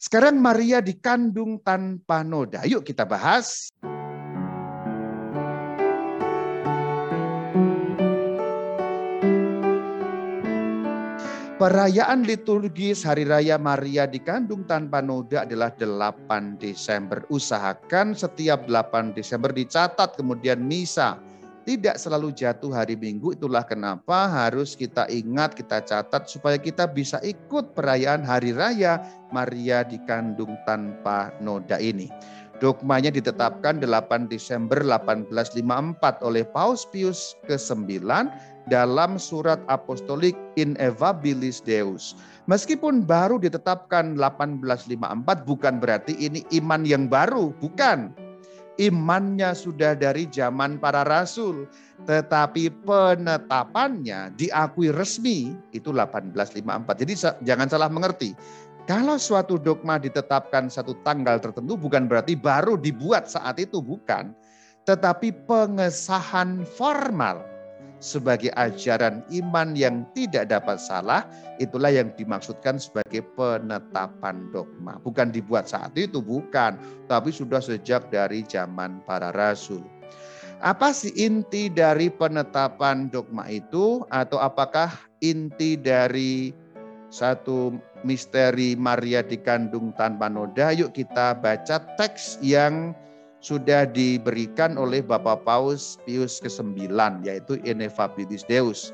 Sekarang Maria dikandung tanpa noda. Yuk kita bahas. Perayaan liturgis Hari Raya Maria dikandung tanpa noda adalah 8 Desember. Usahakan setiap 8 Desember dicatat kemudian misa. Tidak selalu jatuh hari Minggu, itulah kenapa harus kita ingat, kita catat supaya kita bisa ikut perayaan Hari Raya Maria dikandung tanpa noda ini. Dogmanya ditetapkan 8 Desember 1854 oleh Paus Pius ke-9 dalam surat apostolik Inevabilis Deus. Meskipun baru ditetapkan 1854 bukan berarti ini iman yang baru, bukan. Imannya sudah dari zaman para rasul, tetapi penetapannya diakui resmi itu 1854. Jadi jangan salah mengerti. Kalau suatu dogma ditetapkan satu tanggal tertentu bukan berarti baru dibuat saat itu, bukan. Tetapi pengesahan formal sebagai ajaran iman yang tidak dapat salah, itulah yang dimaksudkan sebagai penetapan dogma. Bukan dibuat saat itu, bukan. Tapi sudah sejak dari zaman para rasul. Apa sih inti dari penetapan dogma itu? Atau apakah inti dari satu misteri Maria dikandung tanpa noda. Yuk kita baca teks yang sudah diberikan oleh Bapak Paus Pius ke-9 yaitu Ineffabilis Deus.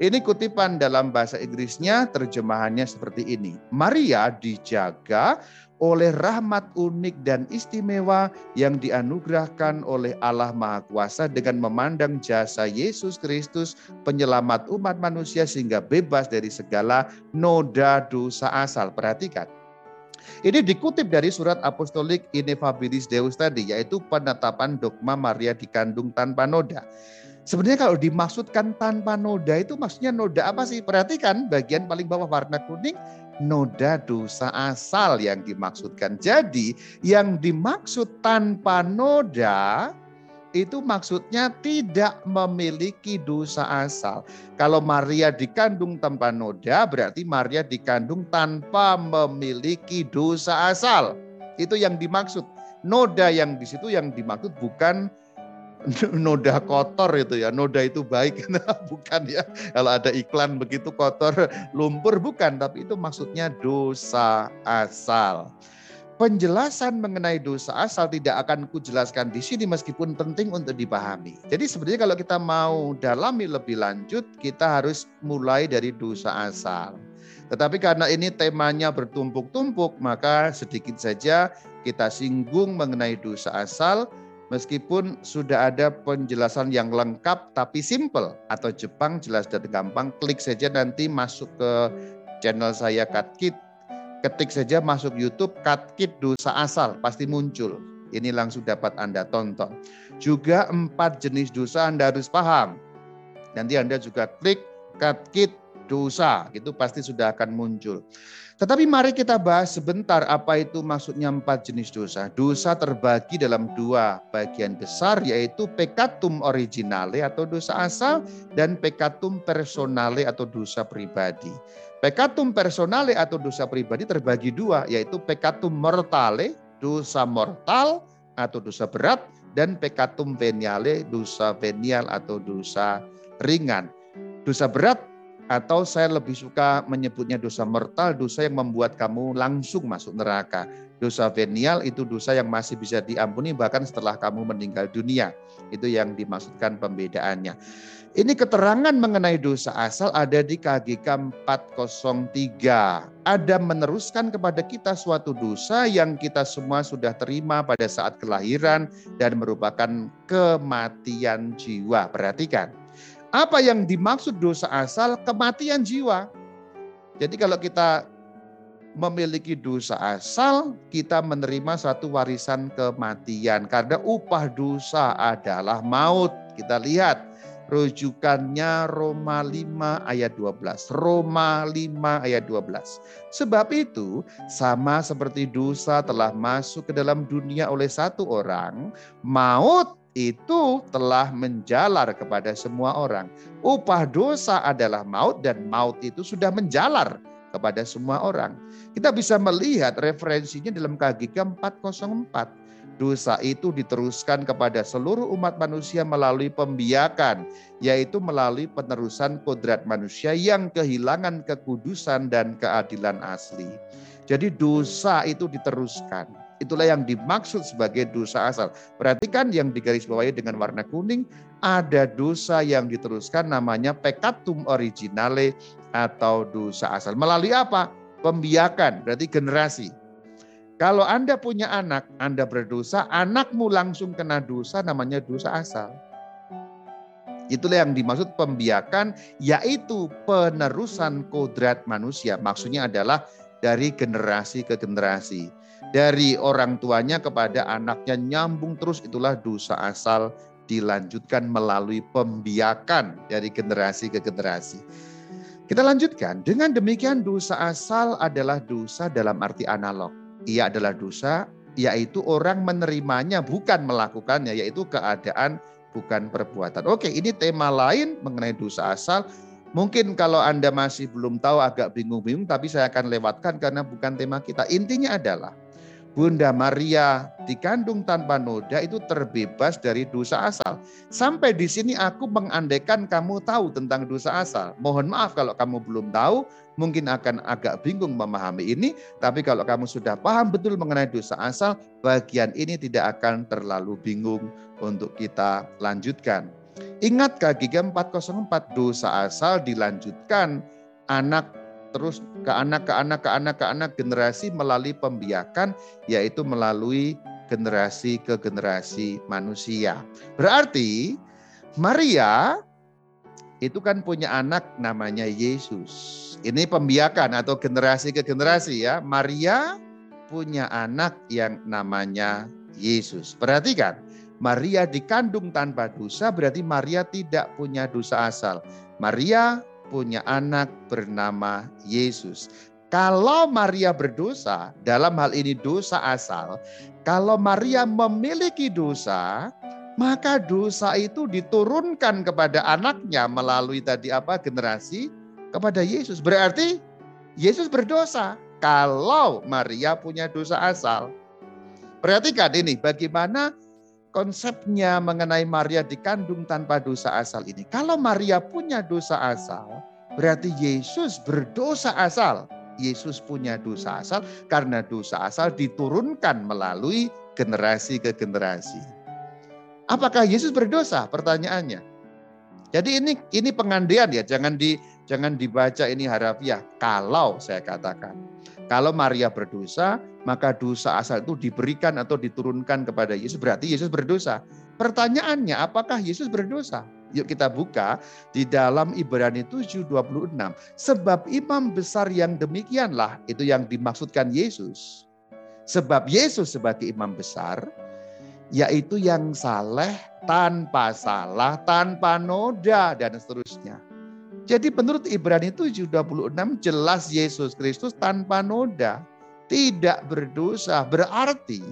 Ini kutipan dalam bahasa Inggrisnya terjemahannya seperti ini. Maria dijaga oleh rahmat unik dan istimewa yang dianugerahkan oleh Allah Maha Kuasa dengan memandang jasa Yesus Kristus penyelamat umat manusia sehingga bebas dari segala noda dosa asal. Perhatikan. Ini dikutip dari surat apostolik Ineffabilis Deus tadi, yaitu penetapan dogma Maria dikandung tanpa noda. Sebenarnya kalau dimaksudkan tanpa noda itu maksudnya noda apa sih? Perhatikan bagian paling bawah warna kuning, noda dosa asal yang dimaksudkan. Jadi yang dimaksud tanpa noda itu maksudnya tidak memiliki dosa asal. Kalau Maria dikandung tanpa noda berarti Maria dikandung tanpa memiliki dosa asal. Itu yang dimaksud. Noda yang di situ yang dimaksud bukan noda kotor itu ya. Noda itu baik, bukan ya. Kalau ada iklan begitu kotor, lumpur bukan, tapi itu maksudnya dosa asal. Penjelasan mengenai dosa asal tidak akan kujelaskan di sini meskipun penting untuk dipahami. Jadi sebenarnya kalau kita mau dalami lebih lanjut, kita harus mulai dari dosa asal. Tetapi karena ini temanya bertumpuk-tumpuk, maka sedikit saja kita singgung mengenai dosa asal Meskipun sudah ada penjelasan yang lengkap tapi simple atau Jepang jelas dan gampang, klik saja nanti masuk ke channel saya Katkit, ketik saja masuk YouTube Katkit dosa asal pasti muncul. Ini langsung dapat Anda tonton. Juga empat jenis dosa Anda harus paham. Nanti Anda juga klik Katkit dosa, itu pasti sudah akan muncul. Tetapi mari kita bahas sebentar apa itu maksudnya empat jenis dosa. Dosa terbagi dalam dua bagian besar yaitu pekatum originale atau dosa asal dan pekatum personale atau dosa pribadi. Pekatum personale atau dosa pribadi terbagi dua yaitu pekatum mortale, dosa mortal atau dosa berat dan pekatum veniale, dosa venial atau dosa ringan. Dosa berat atau saya lebih suka menyebutnya dosa mortal, dosa yang membuat kamu langsung masuk neraka. Dosa venial itu dosa yang masih bisa diampuni bahkan setelah kamu meninggal dunia. Itu yang dimaksudkan pembedaannya. Ini keterangan mengenai dosa asal ada di KGK 403. Ada meneruskan kepada kita suatu dosa yang kita semua sudah terima pada saat kelahiran dan merupakan kematian jiwa. Perhatikan apa yang dimaksud dosa asal? Kematian jiwa. Jadi kalau kita memiliki dosa asal, kita menerima satu warisan kematian. Karena upah dosa adalah maut. Kita lihat rujukannya Roma 5 ayat 12. Roma 5 ayat 12. Sebab itu sama seperti dosa telah masuk ke dalam dunia oleh satu orang, maut itu telah menjalar kepada semua orang. Upah dosa adalah maut dan maut itu sudah menjalar kepada semua orang. Kita bisa melihat referensinya dalam KGK 404 dosa itu diteruskan kepada seluruh umat manusia melalui pembiakan, yaitu melalui penerusan kodrat manusia yang kehilangan kekudusan dan keadilan asli. Jadi dosa itu diteruskan. Itulah yang dimaksud sebagai dosa asal. Perhatikan yang digarisbawahi dengan warna kuning, ada dosa yang diteruskan namanya pekatum originale atau dosa asal. Melalui apa? Pembiakan, berarti generasi. Kalau Anda punya anak, Anda berdosa, anakmu langsung kena dosa namanya dosa asal. Itulah yang dimaksud pembiakan, yaitu penerusan kodrat manusia. Maksudnya adalah dari generasi ke generasi. Dari orang tuanya kepada anaknya nyambung terus itulah dosa asal dilanjutkan melalui pembiakan dari generasi ke generasi. Kita lanjutkan, dengan demikian dosa asal adalah dosa dalam arti analog ia adalah dosa, yaitu orang menerimanya bukan melakukannya, yaitu keadaan bukan perbuatan. Oke, ini tema lain mengenai dosa asal. Mungkin kalau Anda masih belum tahu agak bingung-bingung, tapi saya akan lewatkan karena bukan tema kita. Intinya adalah Bunda Maria dikandung tanpa noda itu terbebas dari dosa asal. Sampai di sini aku mengandaikan kamu tahu tentang dosa asal. Mohon maaf kalau kamu belum tahu, mungkin akan agak bingung memahami ini. Tapi kalau kamu sudah paham betul mengenai dosa asal, bagian ini tidak akan terlalu bingung untuk kita lanjutkan. Ingat KGG 404 dosa asal dilanjutkan anak terus ke anak, ke anak, ke anak, ke anak generasi melalui pembiakan, yaitu melalui generasi ke generasi manusia. Berarti Maria itu kan punya anak namanya Yesus. Ini pembiakan atau generasi ke generasi ya. Maria punya anak yang namanya Yesus. Perhatikan, Maria dikandung tanpa dosa berarti Maria tidak punya dosa asal. Maria punya anak bernama Yesus. Kalau Maria berdosa, dalam hal ini dosa asal, kalau Maria memiliki dosa, maka dosa itu diturunkan kepada anaknya melalui tadi apa generasi kepada Yesus. Berarti Yesus berdosa kalau Maria punya dosa asal. Perhatikan ini bagaimana konsepnya mengenai Maria dikandung tanpa dosa asal ini. Kalau Maria punya dosa asal, berarti Yesus berdosa asal. Yesus punya dosa asal karena dosa asal diturunkan melalui generasi ke generasi. Apakah Yesus berdosa? Pertanyaannya. Jadi ini ini pengandian ya, jangan di jangan dibaca ini harafiah. Kalau saya katakan, kalau Maria berdosa, maka dosa asal itu diberikan atau diturunkan kepada Yesus. Berarti Yesus berdosa. Pertanyaannya, apakah Yesus berdosa? Yuk kita buka di dalam Ibrani 7:26. Sebab imam besar yang demikianlah itu yang dimaksudkan Yesus. Sebab Yesus sebagai imam besar yaitu yang saleh tanpa salah, tanpa noda dan seterusnya. Jadi menurut Ibrani 7:26 jelas Yesus Kristus tanpa noda, tidak berdosa. Berarti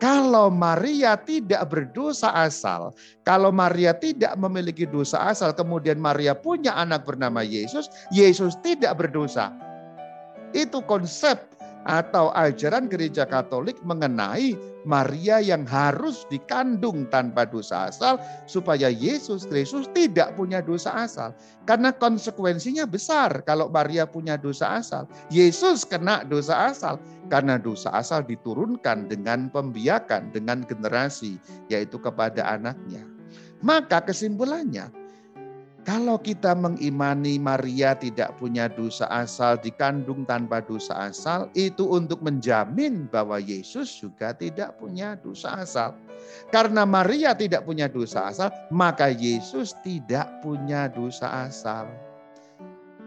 kalau Maria tidak berdosa asal, kalau Maria tidak memiliki dosa asal, kemudian Maria punya anak bernama Yesus, Yesus tidak berdosa. Itu konsep atau ajaran gereja Katolik mengenai Maria yang harus dikandung tanpa dosa asal supaya Yesus Kristus tidak punya dosa asal. Karena konsekuensinya besar kalau Maria punya dosa asal. Yesus kena dosa asal karena dosa asal diturunkan dengan pembiakan dengan generasi yaitu kepada anaknya. Maka kesimpulannya kalau kita mengimani Maria tidak punya dosa asal, dikandung tanpa dosa asal, itu untuk menjamin bahwa Yesus juga tidak punya dosa asal. Karena Maria tidak punya dosa asal, maka Yesus tidak punya dosa asal.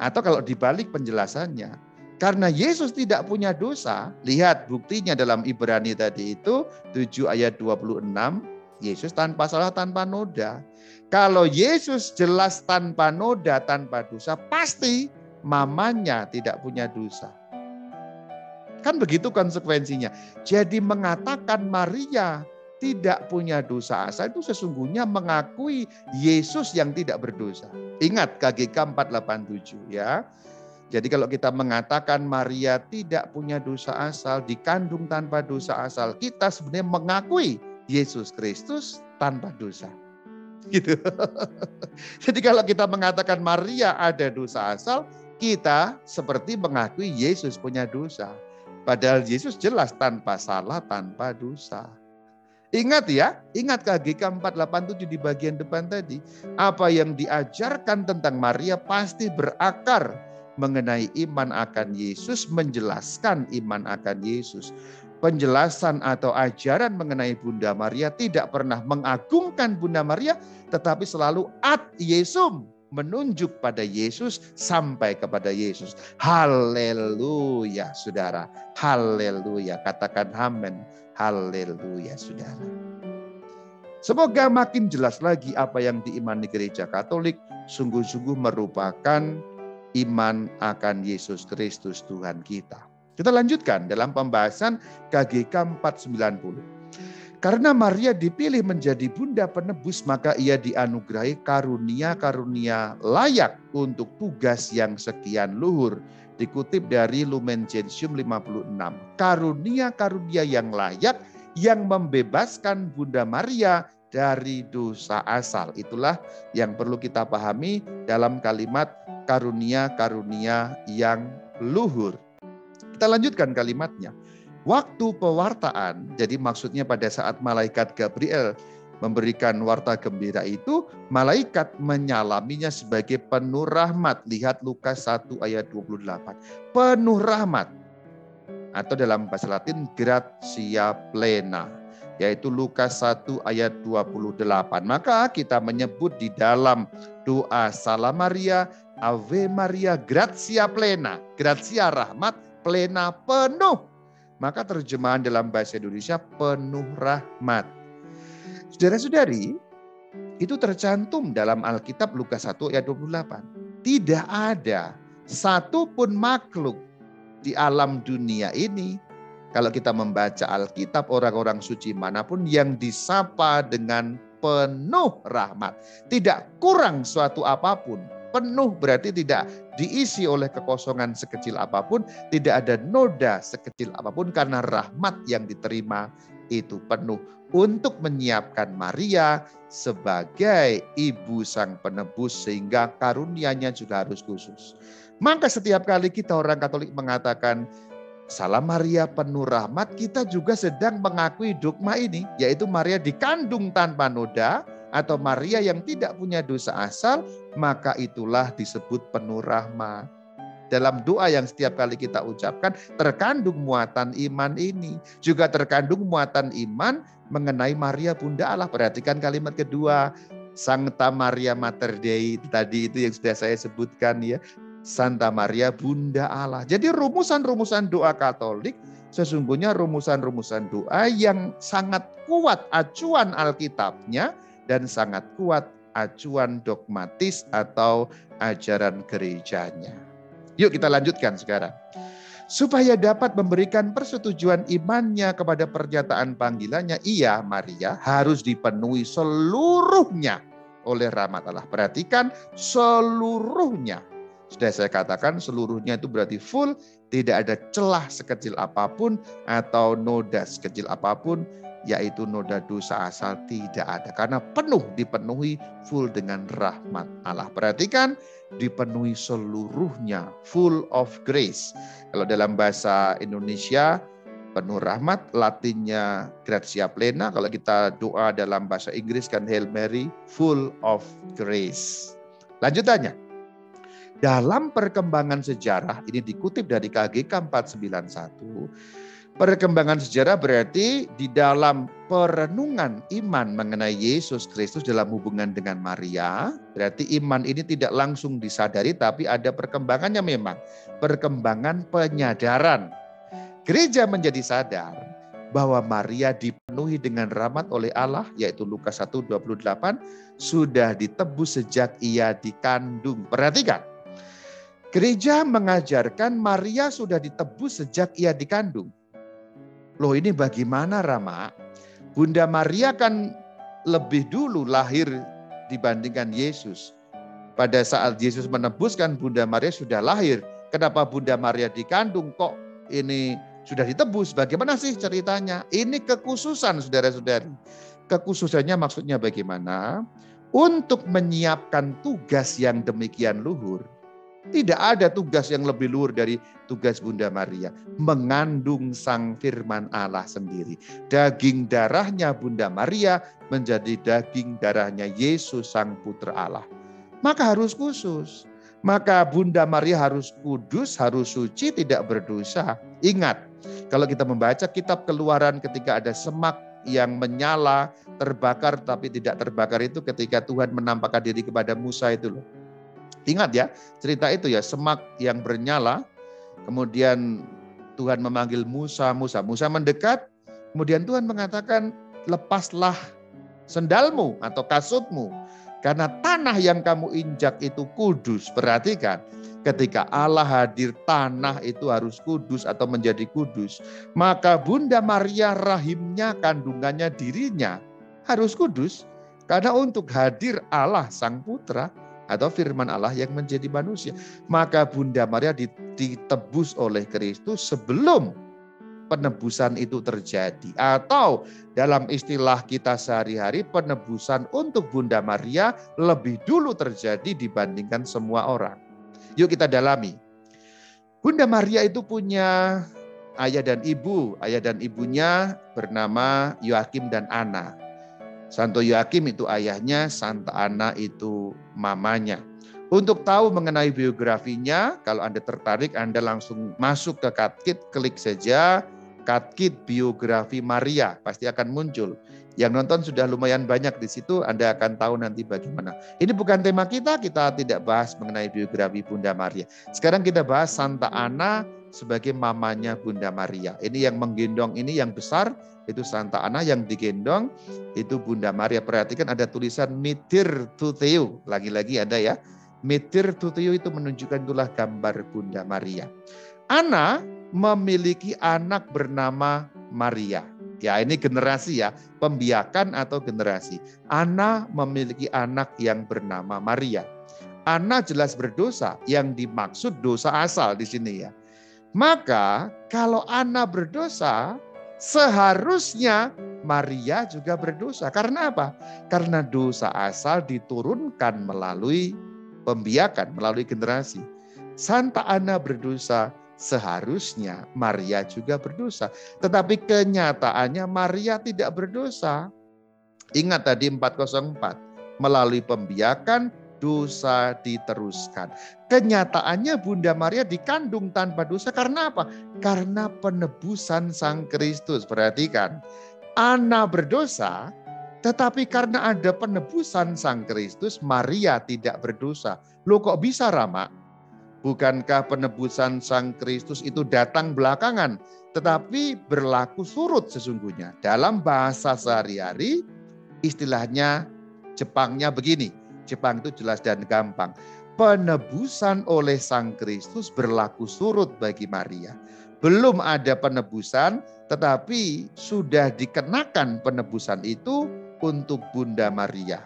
Atau kalau dibalik penjelasannya, karena Yesus tidak punya dosa, lihat buktinya dalam Ibrani tadi itu 7 ayat 26, Yesus tanpa salah, tanpa noda. Kalau Yesus jelas tanpa noda, tanpa dosa, pasti mamanya tidak punya dosa. Kan begitu konsekuensinya. Jadi mengatakan Maria tidak punya dosa asal itu sesungguhnya mengakui Yesus yang tidak berdosa. Ingat KGK 487 ya. Jadi kalau kita mengatakan Maria tidak punya dosa asal, dikandung tanpa dosa asal, kita sebenarnya mengakui Yesus Kristus tanpa dosa. Gitu. Jadi kalau kita mengatakan Maria ada dosa asal, kita seperti mengakui Yesus punya dosa. Padahal Yesus jelas tanpa salah, tanpa dosa. Ingat ya, ingat KGK 487 di bagian depan tadi. Apa yang diajarkan tentang Maria pasti berakar mengenai iman akan Yesus, menjelaskan iman akan Yesus. Penjelasan atau ajaran mengenai Bunda Maria tidak pernah mengagungkan Bunda Maria, tetapi selalu ad Yesum, menunjuk pada Yesus sampai kepada Yesus. Haleluya, saudara. Haleluya. Katakan amin. Haleluya, saudara. Semoga makin jelas lagi apa yang diimani gereja Katolik sungguh-sungguh merupakan iman akan Yesus Kristus Tuhan kita. Kita lanjutkan dalam pembahasan KGK 490. Karena Maria dipilih menjadi bunda penebus, maka ia dianugerahi karunia-karunia layak untuk tugas yang sekian luhur. Dikutip dari Lumen Gentium 56. Karunia-karunia yang layak yang membebaskan Bunda Maria dari dosa asal. Itulah yang perlu kita pahami dalam kalimat karunia-karunia yang luhur. Kita lanjutkan kalimatnya. Waktu pewartaan, jadi maksudnya pada saat malaikat Gabriel memberikan warta gembira itu, malaikat menyalaminya sebagai penuh rahmat. Lihat Lukas 1 ayat 28. Penuh rahmat. Atau dalam bahasa Latin, gratia plena. Yaitu Lukas 1 ayat 28. Maka kita menyebut di dalam doa Salam Maria, Ave Maria gratia plena, gratia rahmat plena penuh. Maka terjemahan dalam bahasa Indonesia penuh rahmat. Saudara-saudari, itu tercantum dalam Alkitab Lukas 1 ayat 28. Tidak ada satupun makhluk di alam dunia ini kalau kita membaca Alkitab orang-orang suci mana pun yang disapa dengan penuh rahmat. Tidak kurang suatu apa pun penuh berarti tidak diisi oleh kekosongan sekecil apa pun, tidak ada noda sekecil apa pun karena rahmat yang diterima itu penuh untuk menyiapkan Maria sebagai ibu sang penebus sehingga karunianya juga harus khusus. Maka setiap kali kita orang Katolik mengatakan Salam Maria penuh rahmat, kita juga sedang mengakui dogma ini, yaitu Maria dikandung tanpa noda, atau Maria yang tidak punya dosa asal, maka itulah disebut penuh rahmat. Dalam doa yang setiap kali kita ucapkan terkandung muatan iman ini. Juga terkandung muatan iman mengenai Maria Bunda Allah. Perhatikan kalimat kedua. Santa Maria Mater Dei tadi itu yang sudah saya sebutkan ya. Santa Maria Bunda Allah. Jadi rumusan-rumusan doa Katolik sesungguhnya rumusan-rumusan doa yang sangat kuat acuan Alkitabnya dan sangat kuat acuan dogmatis atau ajaran gerejanya. Yuk kita lanjutkan sekarang. Supaya dapat memberikan persetujuan imannya kepada pernyataan panggilannya, ia, Maria, harus dipenuhi seluruhnya oleh rahmat Allah. Perhatikan seluruhnya. Sudah saya katakan seluruhnya itu berarti full, tidak ada celah sekecil apa pun atau noda sekecil apa pun yaitu noda dosa asal tidak ada karena penuh dipenuhi full dengan rahmat Allah. Perhatikan dipenuhi seluruhnya full of grace. Kalau dalam bahasa Indonesia penuh rahmat, latinnya gratia plena. Kalau kita doa dalam bahasa Inggris kan Hail Mary full of grace. Lanjutannya. Dalam perkembangan sejarah ini dikutip dari KGK 491 Perkembangan sejarah berarti di dalam perenungan iman mengenai Yesus Kristus dalam hubungan dengan Maria, berarti iman ini tidak langsung disadari tapi ada perkembangannya memang, perkembangan penyadaran. Gereja menjadi sadar bahwa Maria dipenuhi dengan rahmat oleh Allah yaitu Lukas 1:28 sudah ditebus sejak ia dikandung. Perhatikan. Gereja mengajarkan Maria sudah ditebus sejak ia dikandung. Loh ini bagaimana Rama? Bunda Maria kan lebih dulu lahir dibandingkan Yesus. Pada saat Yesus menebuskan Bunda Maria sudah lahir. Kenapa Bunda Maria dikandung kok ini sudah ditebus? Bagaimana sih ceritanya? Ini kekhususan saudara-saudari. Kekhususannya maksudnya bagaimana? Untuk menyiapkan tugas yang demikian luhur. Tidak ada tugas yang lebih luhur dari tugas Bunda Maria. Mengandung sang firman Allah sendiri. Daging darahnya Bunda Maria menjadi daging darahnya Yesus sang putra Allah. Maka harus khusus. Maka Bunda Maria harus kudus, harus suci, tidak berdosa. Ingat, kalau kita membaca kitab keluaran ketika ada semak yang menyala, terbakar tapi tidak terbakar itu ketika Tuhan menampakkan diri kepada Musa itu loh. Ingat ya, cerita itu ya, semak yang bernyala, kemudian Tuhan memanggil Musa, Musa, Musa mendekat, kemudian Tuhan mengatakan, lepaslah sendalmu atau kasutmu, karena tanah yang kamu injak itu kudus. Perhatikan, ketika Allah hadir, tanah itu harus kudus atau menjadi kudus. Maka Bunda Maria rahimnya, kandungannya, dirinya harus kudus. Karena untuk hadir Allah Sang Putra, atau firman Allah yang menjadi manusia. Maka Bunda Maria ditebus oleh Kristus sebelum penebusan itu terjadi. Atau dalam istilah kita sehari-hari penebusan untuk Bunda Maria lebih dulu terjadi dibandingkan semua orang. Yuk kita dalami. Bunda Maria itu punya ayah dan ibu. Ayah dan ibunya bernama Yoakim dan Ana. Santo Yoakim itu ayahnya, Santa Ana itu mamanya. Untuk tahu mengenai biografinya, kalau Anda tertarik, Anda langsung masuk ke Katkit, klik saja Katkit Biografi Maria, pasti akan muncul. Yang nonton sudah lumayan banyak di situ, Anda akan tahu nanti bagaimana. Ini bukan tema kita, kita tidak bahas mengenai biografi Bunda Maria. Sekarang kita bahas Santa Ana sebagai mamanya Bunda Maria. Ini yang menggendong ini yang besar, itu Santa Ana yang digendong itu Bunda Maria. Perhatikan ada tulisan mitir tuteu. Lagi-lagi ada ya. Mitir tuteu itu menunjukkan itulah gambar Bunda Maria. Ana memiliki anak bernama Maria. Ya ini generasi ya, pembiakan atau generasi. Ana memiliki anak yang bernama Maria. Ana jelas berdosa, yang dimaksud dosa asal di sini ya. Maka kalau Ana berdosa, Seharusnya Maria juga berdosa. Karena apa? Karena dosa asal diturunkan melalui pembiakan, melalui generasi. Santa Ana berdosa, seharusnya Maria juga berdosa. Tetapi kenyataannya Maria tidak berdosa. Ingat tadi 404, melalui pembiakan dosa diteruskan. Kenyataannya Bunda Maria dikandung tanpa dosa karena apa? Karena penebusan Sang Kristus. Perhatikan, Ana berdosa, tetapi karena ada penebusan Sang Kristus, Maria tidak berdosa. Loh kok bisa Rama? Bukankah penebusan Sang Kristus itu datang belakangan, tetapi berlaku surut sesungguhnya. Dalam bahasa sehari-hari, istilahnya Jepangnya begini, Jepang itu jelas dan gampang. Penebusan oleh Sang Kristus berlaku surut bagi Maria. Belum ada penebusan, tetapi sudah dikenakan penebusan itu untuk Bunda Maria.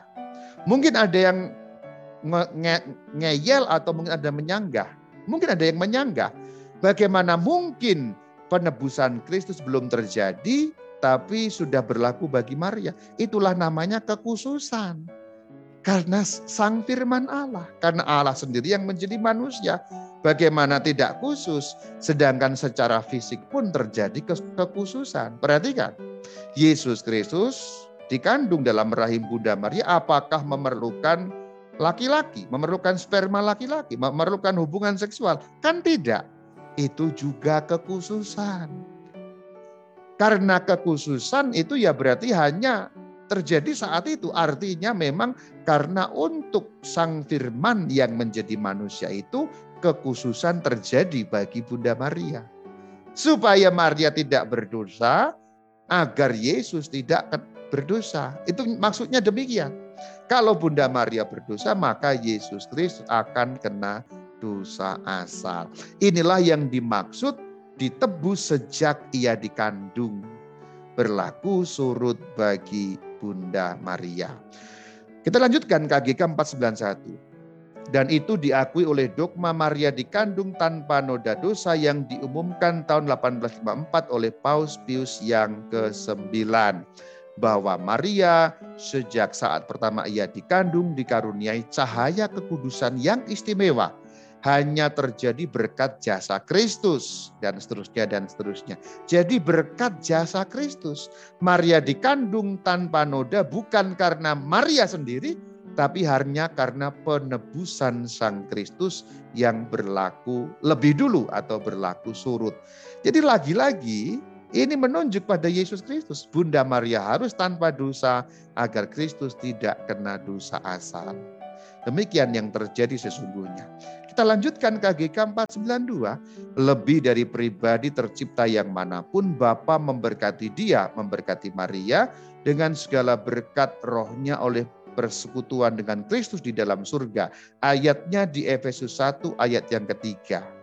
Mungkin ada yang nge nge ngeyel atau mungkin ada menyanggah. Mungkin ada yang menyanggah. Bagaimana mungkin penebusan Kristus belum terjadi, tapi sudah berlaku bagi Maria. Itulah namanya kekhususan. Karena sang firman Allah. Karena Allah sendiri yang menjadi manusia. Bagaimana tidak khusus, sedangkan secara fisik pun terjadi kekhususan. Perhatikan, Yesus Kristus dikandung dalam rahim Bunda Maria apakah memerlukan laki-laki, memerlukan sperma laki-laki, memerlukan hubungan seksual? Kan tidak. Itu juga kekhususan. Karena kekhususan itu ya berarti hanya terjadi saat itu. Artinya memang karena untuk sang firman yang menjadi manusia itu kekhususan terjadi bagi Bunda Maria. Supaya Maria tidak berdosa, agar Yesus tidak berdosa. Itu maksudnya demikian. Kalau Bunda Maria berdosa, maka Yesus Kristus akan kena dosa asal. Inilah yang dimaksud ditebus sejak ia dikandung. Berlaku surut bagi Bunda Maria. Kita lanjutkan KGK 491. Dan itu diakui oleh dogma Maria dikandung tanpa noda dosa yang diumumkan tahun 1854 oleh Paus Pius yang ke-9 bahwa Maria sejak saat pertama ia dikandung dikaruniai cahaya kekudusan yang istimewa hanya terjadi berkat jasa Kristus dan seterusnya dan seterusnya. Jadi berkat jasa Kristus Maria dikandung tanpa noda bukan karena Maria sendiri tapi hanya karena penebusan Sang Kristus yang berlaku lebih dulu atau berlaku surut. Jadi lagi-lagi ini menunjuk pada Yesus Kristus. Bunda Maria harus tanpa dosa agar Kristus tidak kena dosa asal. Demikian yang terjadi sesungguhnya. Kita lanjutkan KGK 492. Lebih dari pribadi tercipta yang mana pun, Bapa memberkati dia, memberkati Maria dengan segala berkat rohnya oleh persekutuan dengan Kristus di dalam surga. Ayatnya di Efesus 1 ayat yang ketiga.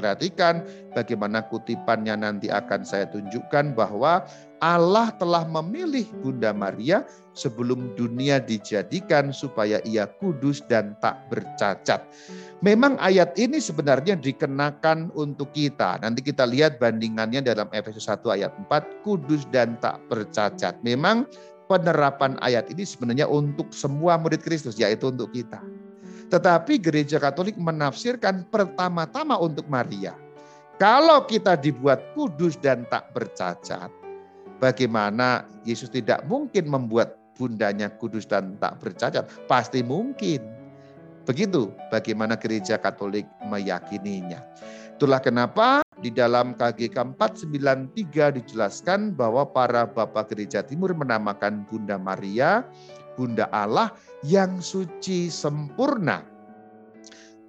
Perhatikan bagaimana kutipannya nanti akan saya tunjukkan bahwa Allah telah memilih Bunda Maria sebelum dunia dijadikan supaya ia kudus dan tak bercacat. Memang ayat ini sebenarnya dikenakan untuk kita. Nanti kita lihat bandingannya dalam Efesus 1 ayat 4, kudus dan tak bercacat. Memang penerapan ayat ini sebenarnya untuk semua murid Kristus, yaitu untuk kita. Tetapi gereja Katolik menafsirkan pertama-tama untuk Maria. Kalau kita dibuat kudus dan tak bercacat, bagaimana Yesus tidak mungkin membuat bundanya kudus dan tak bercacat? Pasti mungkin. Begitu bagaimana gereja Katolik meyakininya. Itulah kenapa di dalam KGK 493 dijelaskan bahwa para bapak gereja timur menamakan Bunda Maria, Bunda Allah yang suci sempurna.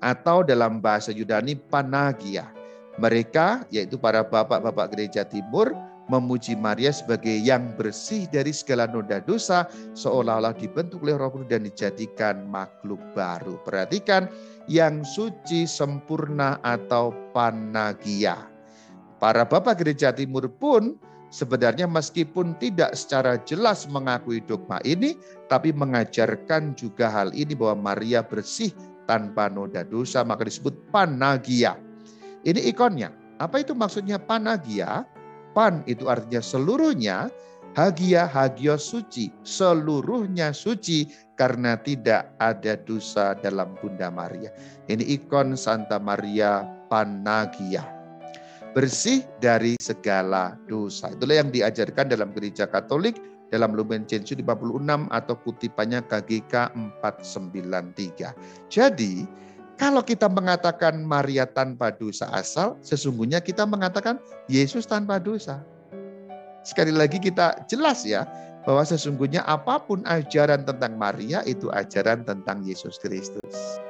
Atau dalam bahasa Yunani Panagia. Mereka yaitu para bapak-bapak gereja timur memuji Maria sebagai yang bersih dari segala noda dosa seolah-olah dibentuk oleh Roh Kudus dan dijadikan makhluk baru. Perhatikan yang suci sempurna atau panagia. Para bapak gereja timur pun sebenarnya meskipun tidak secara jelas mengakui dogma ini, tapi mengajarkan juga hal ini bahwa Maria bersih tanpa noda dosa, maka disebut panagia. Ini ikonnya. Apa itu maksudnya panagia? Pan itu artinya seluruhnya, hagia, hagio suci, seluruhnya suci karena tidak ada dosa dalam Bunda Maria. Ini ikon Santa Maria Panagia. Bersih dari segala dosa. Itulah yang diajarkan dalam gereja Katolik dalam Lumen Gentium 56 atau kutipannya KGK 493. Jadi, kalau kita mengatakan Maria tanpa dosa asal, sesungguhnya kita mengatakan Yesus tanpa dosa. Sekali lagi kita jelas ya, bahwa sesungguhnya apa pun ajaran tentang Maria itu ajaran tentang Yesus Kristus.